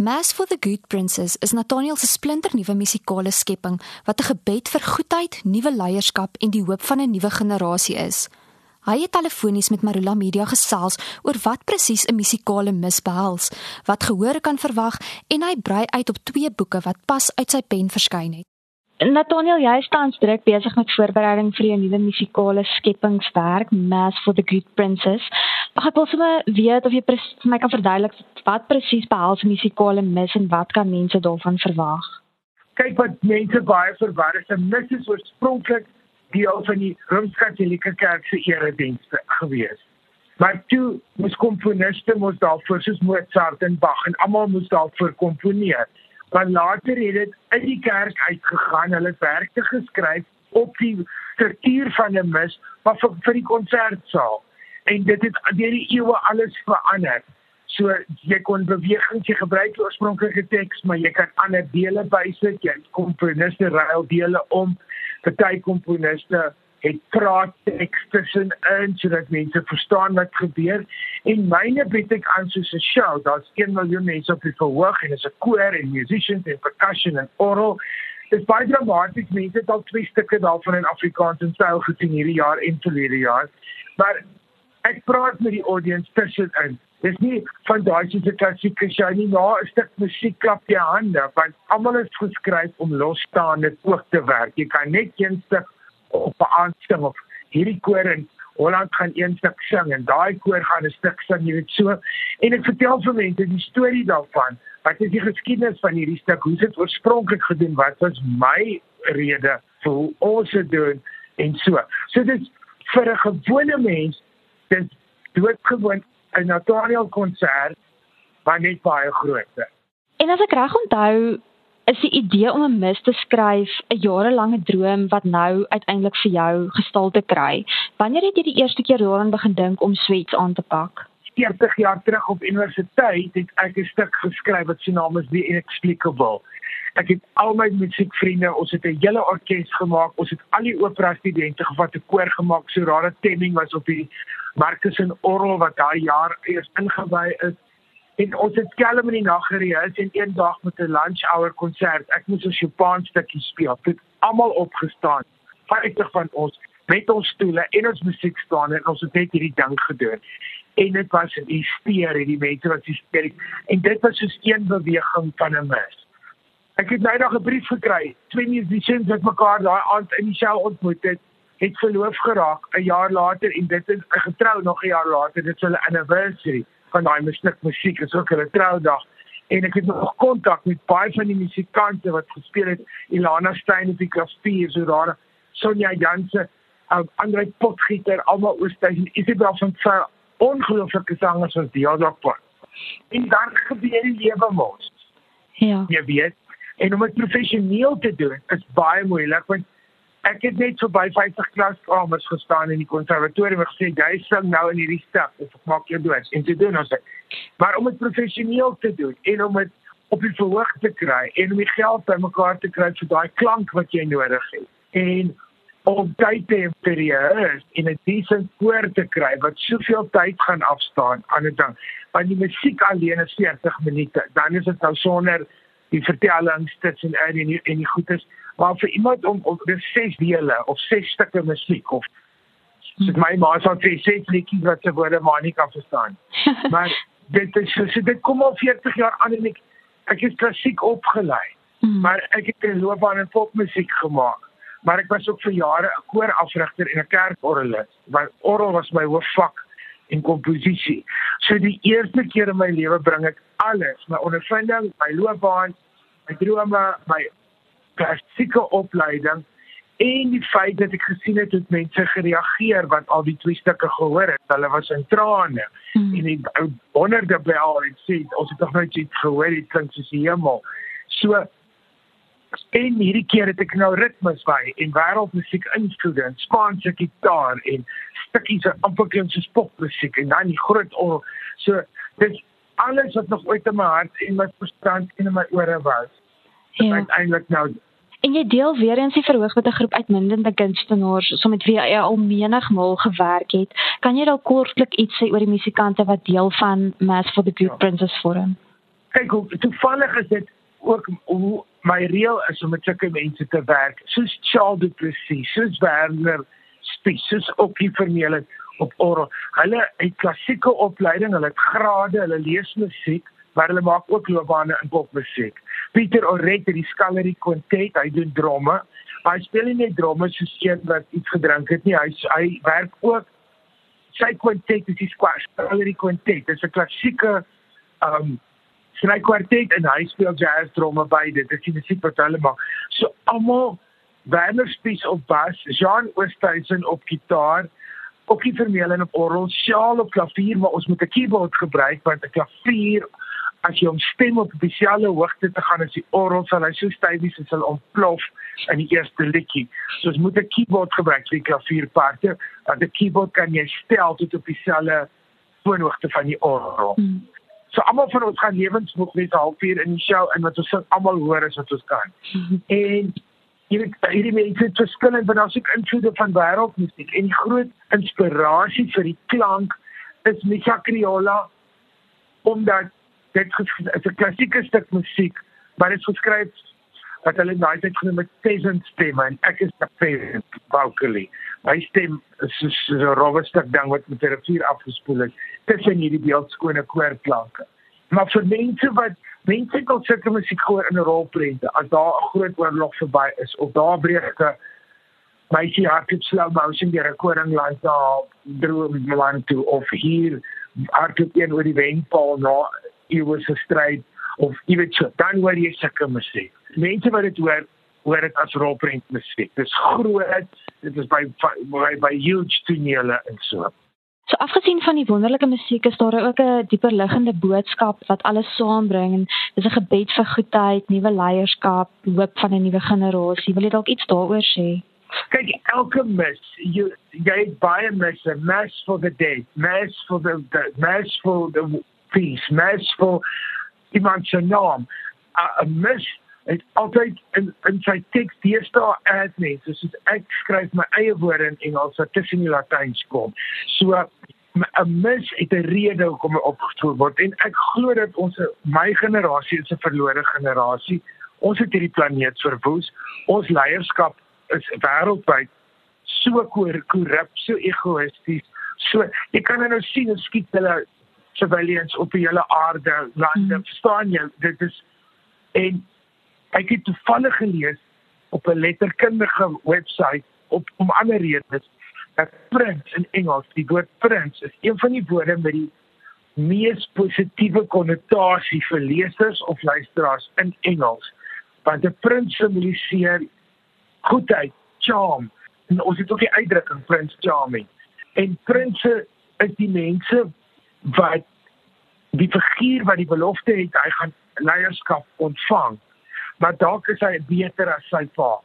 Mass for the Good Princess is Nathaniel se splinternuwe musikale skepping wat 'n gebed vir goedheid, nuwe leierskap en die hoop van 'n nuwe generasie is. Hy het telefonies met Marula Media gesels oor wat presies 'n musikale mis behels, wat gehoor kan verwag en hy brei uit op twee boeke wat pas uit sy pen verskyn het. Nathaniel, jy staan druk besig met voorbereiding vir jou nuwe musikale skepingswerk, Mass for the Good Princess. Mag ek sommer weet of jy vir my kan verduidelik wat presies behels musikale mis en wat kan mense daarvan verwag? Kyk wat mense baie verwar is, 'n mis is oorspronklik deel van die Rooms-Katolieke Kerk se eredienste gewees. Maar toe moes komponiste moes daarvoor soos Mozart en Bach en almal moes daarvoor komponeer. Maar later het dit uit die kerk uitgegaan. Hulle het werke geskryf op die struktuur van 'n mis, maar vir, vir die konsertsaal. En dit het deur die eeue alles verander. So jy kon bewegings jy gebruik die oorspronklike teks, maar jy kan ander dele bysit. Jy komponiste ruil dele om. Party komponiste het praat teks tussenin sodat mense verstaan wat gebeur. En myne bied ek aan soos 'n show. Daar's 1 miljoen mense op die verhoog en is 'n koor en musicians en percussion en oral dis baie dramaties. Mense het al twee stukke daarvan in Afrikaans en styl gesien hierdie jaar en verlede jaar. Maar ek praat met die audience tussenin. Dis nie van daai soos 'n klassieke show nie. Na 'n stuk musiek klap jy hande want almal is geskryf om losstaande ook te werk. Jy kan net een stuk op 'n aansting of hierdie koor in Holland gaan een stuk sing en daai koor gaan 'n stuk sing, jy weet so. En ek vertel vir mense die storie daarvan. Wat is die geskiedenis van hierdie stuk? Hoe het dit oorspronklik gedoen? Wat was my rede vir hoe ons dit doen en so. So dit vir 'n gewone mens, dit doodgewoon 'n Nathaniel konsert, maar net baie groter. En as ek reg onthou, is die idee om 'n mis te skryf 'n jarelange droom wat nou uiteindelik vir jou gestalte kry. Wanneer het jy die eerste keer daaraan begin dink om Sweets aan te pak? 40 jaar terug op universiteit het ek 'n stuk geskryf wat se naam is The Inexplicable. Ek het al my musiekvriende, ons het 'n hele orkes gemaak, ons het al die opera studente gevat, 'n koor gemaak, so rare temming was op die Marcus en Orgel wat daai jaar eers ingewy is en ons het skelm in die nag gereis en een dag met 'n lunch hour konsert. Ek moes 'n Chopin stukkie speel. Dit almal opgestaan. 50 van ons met ons stoele en ons musiek staan en ons het net hierdie ding gedoen. En dit was 'n hysterie, die mense wat hysterie. En dit was soos een beweging van 'n mis. Ek het nou nog 'n brief gekry. Twee musicians wat mekaar daai aand in die show ontmoet het, het verloof geraak 'n jaar later en dit is getrou nog 'n jaar later. Dit is hulle anniversary van daai musiek musiek is ook hulle troudag. En ek het nog kontak met baie van die musikante wat gespeel het. Ilana Stein op die klavier so daar Sonja Janse en Andre Potgieter almal oorstyg en Isabel van Sail ongelooflike sangers soos die Jodopper en dan gebeur die lewe mos. Ja. Jy weet en om dit professioneel te doen is baie moeilik want ek het net so by 50 klaskamers gestaan in die konservatorium en gesê jy sing nou in hierdie stuk of ek maak jou dood. En te doen ons dit. Maar om dit professioneel te doen en om dit op die verhoog te kry en om die geld bymekaar te kry vir daai klank wat jy nodig het en om tyd te impereer in 'n decent koor te kry wat soveel tyd gaan afstaan aan 'n ding. Want die musiek alleen is 40 minute. Dan is dit nou sonder die vertellings tussen en en en die goedes maar vir iemand om om dis ses dele of ses stukke musiek of soos my ma sou sê ses liedjies wat se woorde maar nie kan verstaan maar dit is so, so dit kom al 40 jaar aan en ek ek is klassiek opgelei hmm. maar ek het 'n loopbaan in popmusiek gemaak maar ek was ook vir jare 'n koorafrigter en 'n kerkorgelis want orgel was my hoofvak en komposisie. So die eerste keer in my lewe bring ek alles, my ondervinding, my loopbaan, my drome, my klassieke opleiding en die feit dat ek gesien het hoe mense gereageer wat al die twee stukke gehoor het. Hulle was in trane mm. en die ou honderde bel en sê ons het nog nooit iets gehoor, dit klink soos die hemel. So en hierdie keer het ek nou ritmes by en wêreldmusiek instudeer en Spaanse gitaar en stukkies van amperkens popmusiek en dan die groot or so dis alles wat nog ooit in my hart en my verstand en in my ore was. Ja. Eintlik nou En jy deel weer eens die verhoog met 'n groep uitmuntende kunstenaars so met wie jy al menigmal gewerk het. Kan jy dalk kortlik iets sê oor die musikante wat deel van Mass for the Good ja. Princess vorm? kyk hoe toevallig is dit ook hoe my reël is om met sulke mense te werk. Soos Charles Duplessis, soos Werner Spies, soos Okkie Vermeulen op oral. Hulle het klassieke opleiding, hulle het grade, hulle lees musiek, maar hulle maak ook loopbane in popmusiek. Pieter Oret het die Scullery Quintet, hy doen drome. Hy speel nie net drome soos een wat iets gedrink het nie, hy hy werk ook sy quintet is die Scullery Quintet. Dit is 'n klassieke um sy kwartet en hy speel jazz drome by dit. Dit is die wat hulle maak. So almal Werner Spies op bas, Jean Oosthuizen op gitaar, Okkie Vermeulen op orgel, Shaal op klavier, maar ons moet 'n keyboard gebruik want 'n klavier as jy hom stem op 'n spesiale hoogte te gaan as die orgel sal hy so styfies en sal ontplof in die eerste liedjie. So ons moet 'n keyboard gebruik vir die klavierparte. Want 'n keyboard kan jy stel tot op dieselfde toonhoogte van die orgel. Hmm. So almal van ons gaan lewensmoeg wees halfuur in die show en wat ons almal hoor as wat ons kan. en hierdie hierdie mense het verskillend van ons invloede van wêreldmusiek en die groot inspirasie vir die klank is Micha Criolla omdat dit is 'n klassieke stuk musiek maar dit is geskryf wat hulle daai tyd genoem het peasant stem en ek is 'n peasant vocally. My stem is so 'n rowwe stuk ding wat met 'n rivier afgespoel is tussen hierdie beeldskone koorklanke. Maar vir mense wat mense wil sulke musiek hoor in 'n rolprente as daar 'n groot oorlog verby is of daar breek 'n meisie hardloop slow motion deur 'n koring langs daar droom man toe of hier hardloop een oor die wenpaal na iewers 'n stryd of jy weet so, dan hoor jy sulke musiek. Mense wat dit hoor, hoor dit as rolprent musiek. Dit is groot, dit is by by, by huge tonele en so. So afgesien van die wonderlike musiek is daar ook 'n dieper liggende boodskap wat alles saambring en dis 'n gebed vir goedheid, nuwe leierskap, hoop van 'n nuwe generasie. Wil jy dalk iets daaroor sê? Kyk, elke mis, jy jy baie mis, mass for the day, mass for the, the mass for the peace, mass for iemand se naam. 'n Mis het altyd in in sy teks deesdae as mense soos ek skryf my eie woorde in Engels wat tussen die Latyns kom. So 'n mis het 'n rede hoekom hy opgevoer word en ek glo dat ons my generasie is 'n verlore generasie. Ons het hierdie planeet verwoes. Ons leierskap is wêreldwyd so korrup, so egoïsties. So jy kan nou sien hoe skiet hulle civilians op die hele aarde lande. Mm. verstaan jy? Dit is en ek het toevallig gelees op 'n letterkundige webwerf op om ander redes dat prins in Engels die woord prins is een van die woorde met die mees positiewe konnotasie vir lesers of luisteraars in Engels. Want 'n prins simboliseer goedheid charm. En ons het ook die uitdrukking prins charming. En prinse is die mense wat die figuur wat die belofte het hy gaan leierskap ontvang. Maar dalk is hy beter as sy pa.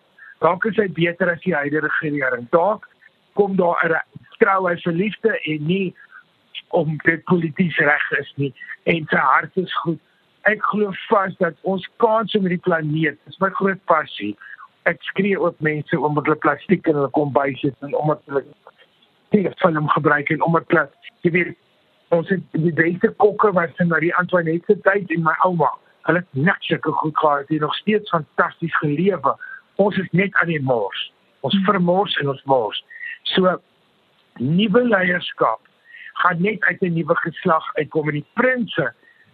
Dalk is hy beter as die huidige regering. Dalk kom daar 'n trou hy verliefde en nie om dit polities reg is nie. En sy hart is goed. Ek glo vas dat ons kans om hierdie planeet is my groot passie ek skree ook mense om hulle plastiek in hulle kombuis sit en omdat hulle nie film gebruik en omdat hulle jy weet ons het die beste kokke wat sy na die Antoinette se tyd en my ouma. Hulle het net sulke goed gehad, die nog steeds fantasties gelewe. Ons is net aan die mors. Ons vermors en ons mors. So nuwe leierskap gaan net uit 'n nuwe geslag uitkom en die prinse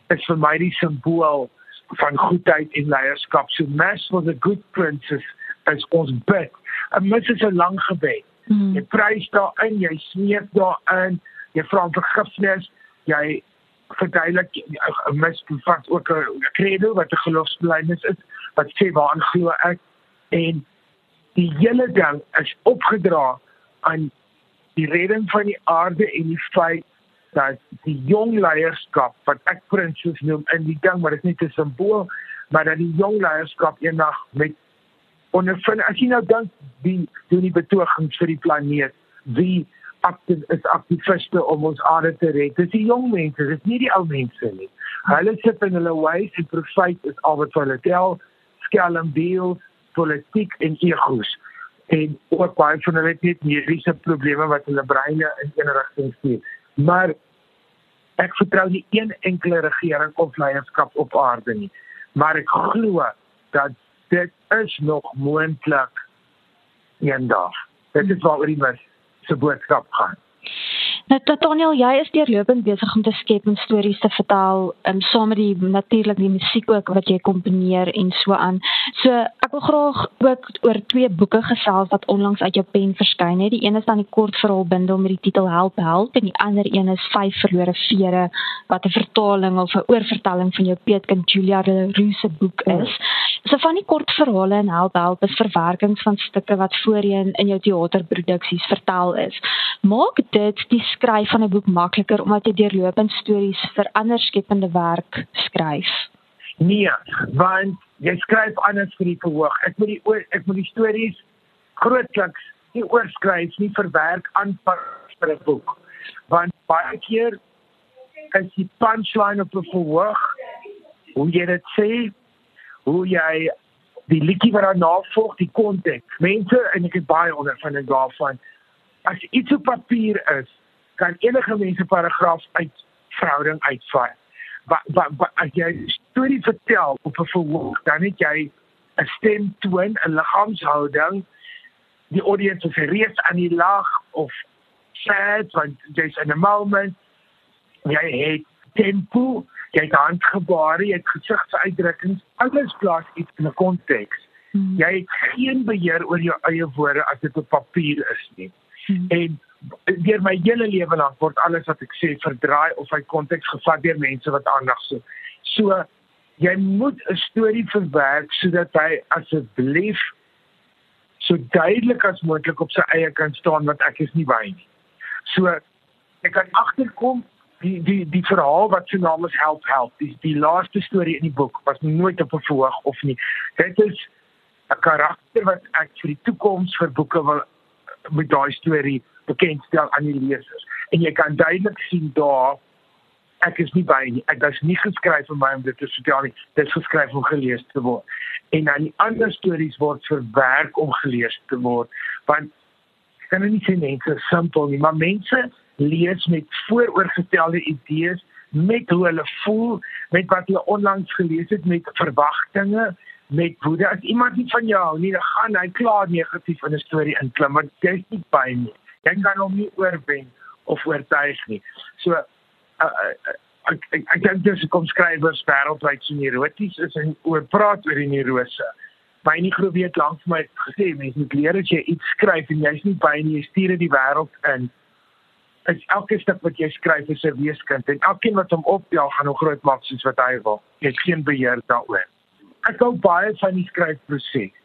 is vir my die simbool van goedheid en leierskap. So mass for the good princes as ons bid. 'n Mis is 'n lang gebed. Hmm. Jy prys daarin, jy smeek daarin jy vra om vergifnis, jy verduidelik mis bevat ook 'n credo wat 'n geloofsbelijdenis is wat sê waaraan glo ek? En die hele ding is opgedra aan die redding van die aarde en die feit dat die jong leierskap wat ek prinses noem in die ding maar dit is nie 'n simbool maar dat die jong leierskap eendag met ondervind as jy nou dink die doen die betogings vir die planeet? Wie aktief is aktiviste om ons aarde te red. Dis die jong mense, dis nie die ou mense nie. Hulle sit in hulle ways en profit is al wat hulle tel, skelm deel, politiek en egos. En ook baie van hulle het mediese probleme wat hulle breine in een rigting stuur. Maar Ek vertrou nie een enkele regering of leierskap op aarde nie, maar ek glo dat dit is nog moontlik eendag. Dit is waaroor die mis se boodskap gaan. Nou Nathaniel, jy is deurlopend besig om te skep en stories te vertel, um, saam met die natuurlik die musiek ook wat jy komponeer en so aan. So ek wil graag ook oor twee boeke gesels wat onlangs uit jou pen verskyn het. Die een is dan die kortverhaalbundel met die titel Help Help en die ander een is Vyf verlore vere wat 'n vertaling of 'n oorvertelling van jou peetkind Julia Leroux se boek is. So van die kortverhale en Help Help is verwerkings van stukke wat voorheen in jou teaterproduksies vertel is. Maak dit die skryf van 'n boek makliker omdat jy deurlopend stories vir ander skepende werk skryf. Nee, want jy skryf anders vir die verhoog. Ek moet die ek moet die stories grootliks nie oorskryf nie verwerk aanpas vir 'n boek. Want baie keer as die punchline op 'n verhoog hoe jy dit sê, hoe jy die liedjie wat daarna volg, die konteks. Mense en ek het baie ondervinding daarvan. As iets op papier is, kan enige mens 'n paragraaf uit verhouding uitvaai. Maar maar as jy 'n storie vertel op 'n verhoog, dan het jy 'n stemtoon, 'n liggaamshouding. Die audience is reeds aan die lag of sad want jy's in 'n moment. Jy het tempo, jy het handgebare, jy het gesigsuitdrukkings, alles plaas iets in 'n konteks. Hmm. Jy het geen beheer oor jou eie woorde as dit op papier is nie. Hmm. En deur my hele lewe lank word alles wat ek sê verdraai of uit konteks gevat deur mense wat aandag soek. So jy moet 'n storie verwerk sodat hy asseblief so duidelik as moontlik op sy eie kan staan wat ek is nie by nie. So ek kan agterkom die die die verhaal wat se naam is help help dis die laaste storie in die boek was nooit op 'n verhoog of nie dit is 'n karakter wat ek vir die toekoms vir boeke wil met daai storie bekendstel aan die lesers. En jy kan duidelik sien daar ek is nie by nie. Ek was nie geskryf vir my om dit te vertel nie. Dit is geskryf om gelees te word. En dan die ander stories word verwerk om gelees te word. Want kan nie sê mense simpel nie maar mense lees met vooroorgestelde idees met hoe hulle voel met wat hulle onlangs gelees het met verwagtinge met woede as iemand nie van jou nie dan gaan hy klaar negatief in 'n storie inklim want jy's nie by nie jy kan hom nie oorwen of oortuig nie so uh, uh, ek ek ek dink dis kom skrywers wêreldwyd so neuroties is en oor praat oor die neurose by nie groep weet lank vir my gesê mense moet leer as jy iets skryf en jy's nie by nie jy stuur dit die wêreld in is elke stuk wat jy skryf is 'n weeskind en elkeen wat hom optel gaan hom groot maak soos wat hy wil. Jy het geen beheer daaroor. Ek hou baie van die skryfproses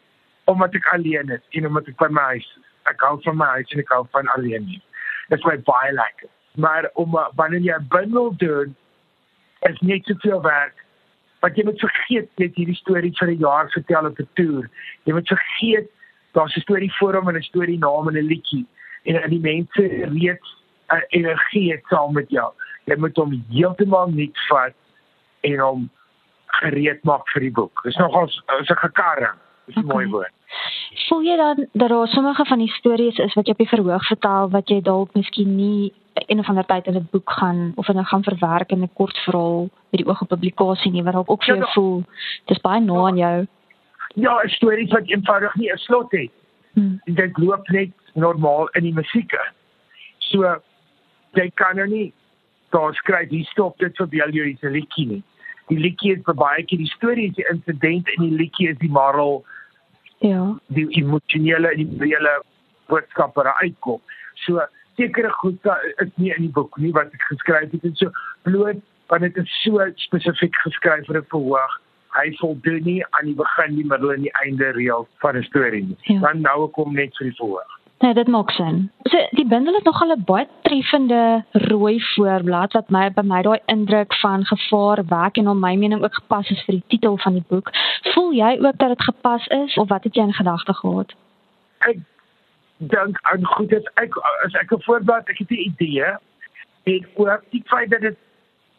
omdat ek alleen is en omdat ek by my huis is. Ek hou van my huis en ek hou van alleen wees. Dit is my baie lekker. Maar om wanneer jy bundel doen is net te veel werk. Want jy moet vergeet het hierdie storie vir 'n jaar vertel op 'n toer. Jy moet vergeet daar's 'n storie voor hom en 'n storie na hom en 'n liedjie en die mense reeds 'n energie het saam met jou. Jy moet hom heeltemal nuut vat en hom gereed maak vir die boek. Dis nogal so 'n gekarring. Dis 'n okay. mooi woord. Voel jy dan dat daar sommige van die stories is wat jy op die verhoog vertel wat jy dalk miskien nie een of ander tyd in 'n boek gaan of in 'n gaan verwerk in 'n kort verhaal met die oog op publikasie nie wat dalk ook vir jou ja, voel dis baie na aan jou. Ja, stories wat eenvoudig nie 'n slot het. Hmm. Dit loop net normaal in die musiek. So jy kan nou nie daar skryf hier stop dit vir jou is 'n liedjie nie. Die liedjie is vir baie keer die storie is die insident en die liedjie is die moral. Ja. Die emosionele en die reële boodskap wat uitkom. So sekere goed is nie in die boek nie wat ek geskryf het en so bloot want dit is so spesifiek geskryf vir 'n verhoog. Hy voldoen nie aan die begin, die middel en die einde reël van 'n storie nie. Ja. Dan nou kom net vir die verhoog. Nee, dit maak sin. So die bundel het nogal 'n baie treffende rooi voorblad wat my by my daai indruk van gevaar wek en op my mening ook gepas is vir die titel van die boek. Voel jy ook dat dit gepas is of wat het jy in gedagte gehad? Ek dink aan goed dit ek as ek 'n voorblad, ek het 'n idee en ook die feit dat dit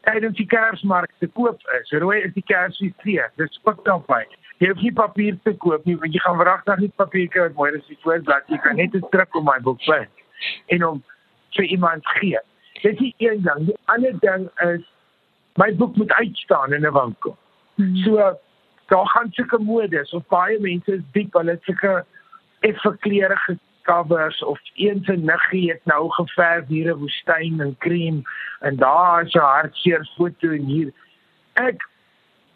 tydens die Kersmark te koop is. Rooi is die Kersfees. Dis ook dan baie jy hoef nie papier te koop nie want jy gaan wragtig nie papier kry wat mooi is die voorblad jy kan net 'n druk op my boek vat en hom vir iemand gee Dit is een ding. Die ander ding is my boek moet uitstaan in 'n winkel. Hmm. So daar gaan sulke modes of baie mense is diep hulle het sulke effe kleurige covers of een se niggie het nou geverf hier 'n woestyn en krem en daar is 'n hartseer foto en hier. Ek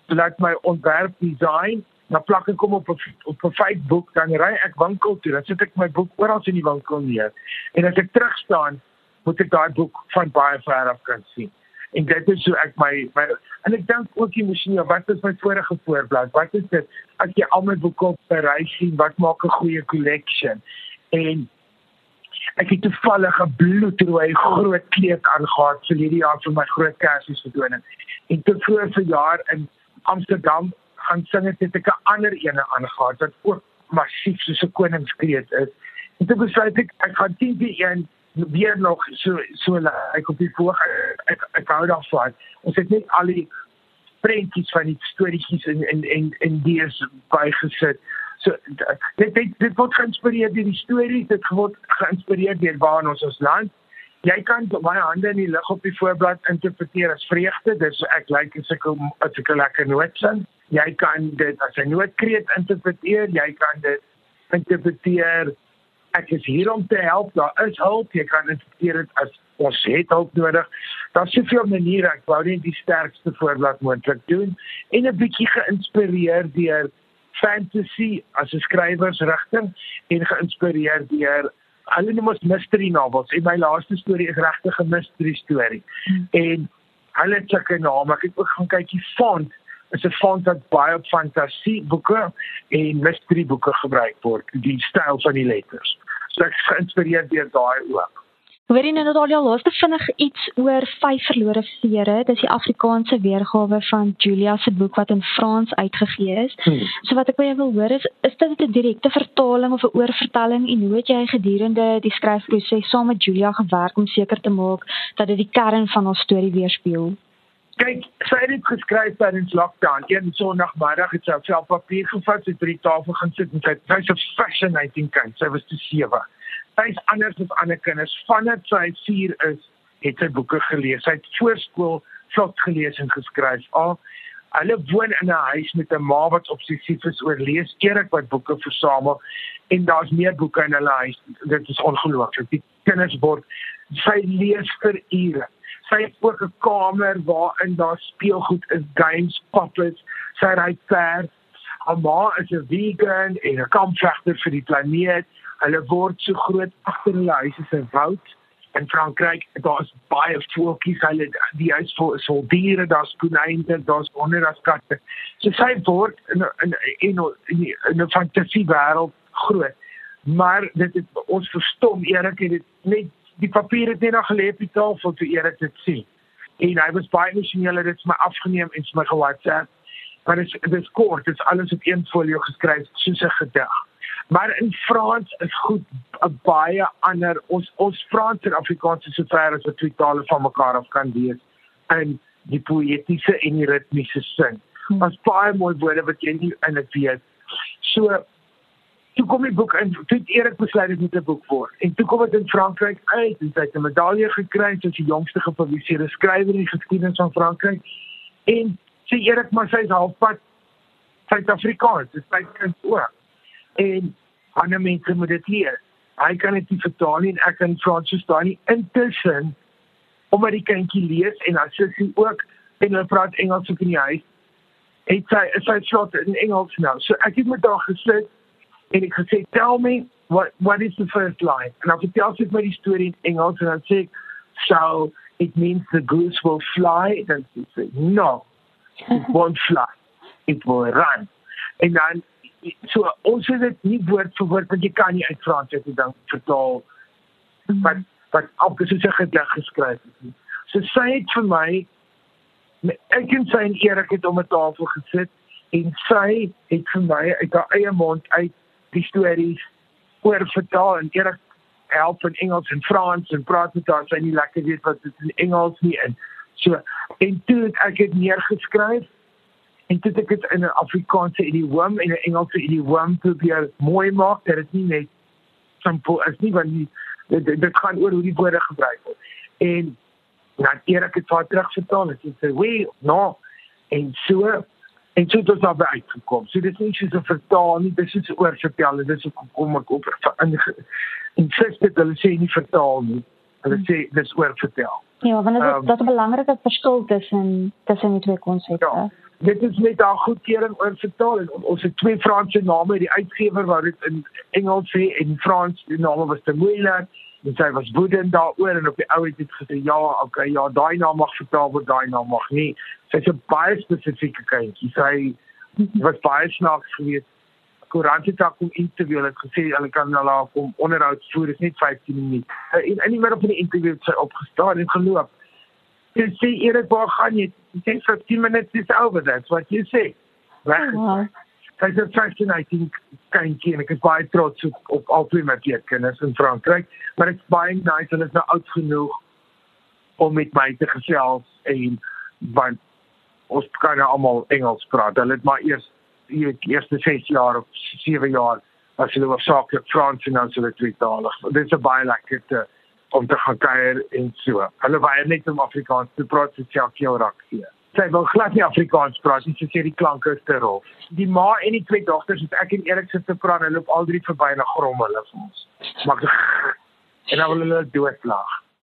laat my ontwerp design dan plak ek hom op 'n op 'n Facebook dan ry ek winkel toe dan sit ek my boek oral in die winkel neer. En as ek terug staan moet ek daai boek van baie ver af kan sien. En dit is so ek my, my en ek dink ook emosioneel wat is my vorige voorblad? Wat is dit? As jy al my boeke op 'n ry sien wat maak 'n goeie collection en ek het toevallig 'n bloedrooi groot kleed aangetree vir hierdie jaar vir my groot Kersfees vertoning. En te vroeg vir jaar in Amsterdam gaan sing ek dit 'n ander ene aangetree wat ook massief soos 'n koningskleed is. En toe besluit ek ek gaan teen die een weer nog so so ek op die voor ek ek hou daarvan. Ons het net al die prentjies van die storieetjies in in in in die is bygesit. So dit dit, dit word geïnspireer deur die stories, dit word geïnspireer deur waar ons ons land. Jy kan my hande in die lig op die voorblad interpreteer as vreugde, dis ek lyk like, as ek 'n lekker noot sing. Jy kan dit as 'n nootkreet interpreteer, jy kan dit interpreteer ek is hier om te help. Daar is hulp. Jy kan interpreteer dit as ons het hulp nodig. Daar's soveel maniere. Ek wou net die sterkste voorblad moontlik doen en 'n bietjie geïnspireer deur fantasy as 'n skrywersrigting en geïnspireer deur hulle noem ons mystery novels. En my laaste storie is regtig 'n mystery storie. Hmm. En hulle het sulke name. Ek het ook gaan kyk die font is 'n font wat baie op fantasie boeke en mystery boeke gebruik word, die styl van die letters. So ek is geïnspireer deur daai ook. Hoorie nou Natalia, laaste vinnig iets oor vyf verlore vere. Dis die Afrikaanse weergawe van Julia se boek wat in Frans uitgegee is. Hmm. So wat ek by jou wil hoor is, is dit 'n direkte vertaling of 'n oorvertaling en hoe het jy gedurende die skryfproses saam met Julia gewerk om seker te maak dat dit die kern van ons storie weerspieël? Kyk, sy het dit geskryf tydens lockdown. Een Sondagmiddag het sy op papier gevat, sy het by die tafel gaan sit en sy sy's 'n fascinating kind. Sy was te sewe sy's anders as ander kinders. Vandat sy 4 is, het sy boeke gelees. Sy het voorskool vlot gelees en geskryf. Al hulle woon in 'n huis met 'n ma wat obsessief is oor lees, eerlik wat boeke versamel en daar's meer boeke in hulle huis. Dit is ongelooflik. Die kinders word sy lees vir ure. Sy het ook 'n kamer waarin daar speelgoed is, games, puppets. Sy ry perd. Haar ma is 'n vegan en 'n kampvegter vir die planeet hulle word so groot agter hulle huise se woud. In Frankryk daar's baie voeltjies. Hulle die huis vol is vol diere daar's konynte daar's honderde as katte. So sy word in in in in 'n fantasie wêreld groot. Maar dit het ons verstom Erik het dit net die papier het net nog gelê op die tafel toe Erik dit sien. En hy was baie emosioneel het dit vir my afgeneem en vir my ge-WhatsApp maar dit is dit is kort dit is alles op een folio geskryf soos 'n gedig Maar in Frans is goed 'n baie ander ons ons Frans en Afrikaans is so ver as wat twee tale van mekaar af kan wees in die poëtiese en die ritmiese sin. Ons hmm. baie mooi woorde wat jy nie in dit weet. So toe kom die boek in toe Erik besluit dit moet 'n boek word. En toe kom dit in Frankryk uit en hy het 'n medalje gekry as die jongste gepubliseerde skrywer in die geskiedenis van Frankryk. En sê Erik maar sy is halfpad Suid-Afrikaans. Dit is sy kind ook en ander mense moet dit lees. Hy kan dit nie vertaal nie en ek kan Frans verstaan nie. Intussen omdat die kindjie lees en haar sussie ook en hulle praat Engels ook in die huis. Het sy is sy slot in Engels nou. So ek het met haar gesit en ek gesê tell me what what is the first line? En dan vertel sy my die storie in Engels en dan sê ek so it means the goose will fly and she said no. It won't fly. It will run. En dan so ons het dit nie woord vir woord want jy kan nie uit Frans uit die ding vertaal wat wat op gesoek gedig geskryf het. So sy het vir my ek en sy en Erik het om 'n tafel gesit en sy het vir my uit haar eie mond uit die stories oor vertaal en Erik help in Engels en Frans en praat met haar sy nie lekker weet wat dit in Engels nie in. So en toe het ek dit neergeskryf en dit ek dit in 'n Afrikaanse idiom en 'n Engelse idiom probeer mooi maak dat dit nie net simpel is nie want die, dit, dit gaan oor hoe die woorde gebruik word. En Nou Erik het vir terug vertel en sê, "Wee, no." En so en so het ons daar uitgekom. So dit is nie so 'n vertaal nie, dis iets oor vertel en dis hoe kom ek op in in sister hulle sê nie vertaal nie. Hulle sê dis oor vertel. Ja, want dit is um, dat 'n belangrike verskil tussen tussen die twee konsepte. Ja dit is met haar goedkeuring oor vertaal en ons het twee Franse name die uitgewer wou dit in Engels sê en Frans die name was te moeilik. En sy was woedend daaroor en op die ou het dit gesê ja okay ja daai naam mag vertaal word daai naam mag nie. Sy's 'n baie spesifieke kindjie. Sy was baie snaaks geweest koerant het haar kom interview het gesê hulle kan na haar kom onderhoud voer is net 15 minute en in die middel van die interview het sy opgestaan en geloop jy sê Erik waar gaan jy? Sê 15 minutes is over that's what you say. Reg. Dit is 15 I think kindjie en ek is baie trots op, op al twee my kinders in Frankryk, maar dit's baie nice hulle is nou oud genoeg om met my te gesels en want ons kan nou almal Engels praat. Hulle het maar eers die eerste 6 jaar of 7 jaar as hulle was saaklik Frans en dan so dit tweetalig. Dit is baie lekker te om te gaan kuier en so. Hulle weier net om Afrikaans te praat vir Jackie Oraksie. Sy wil glad nie Afrikaans praat nie, sy sê die klanke is te rof. Die ma en die twee dogters het ek en Erik sit te praat, hulle loop al drie verby en grommel hulle vir ons. Maar en dan wil hulle doodlag.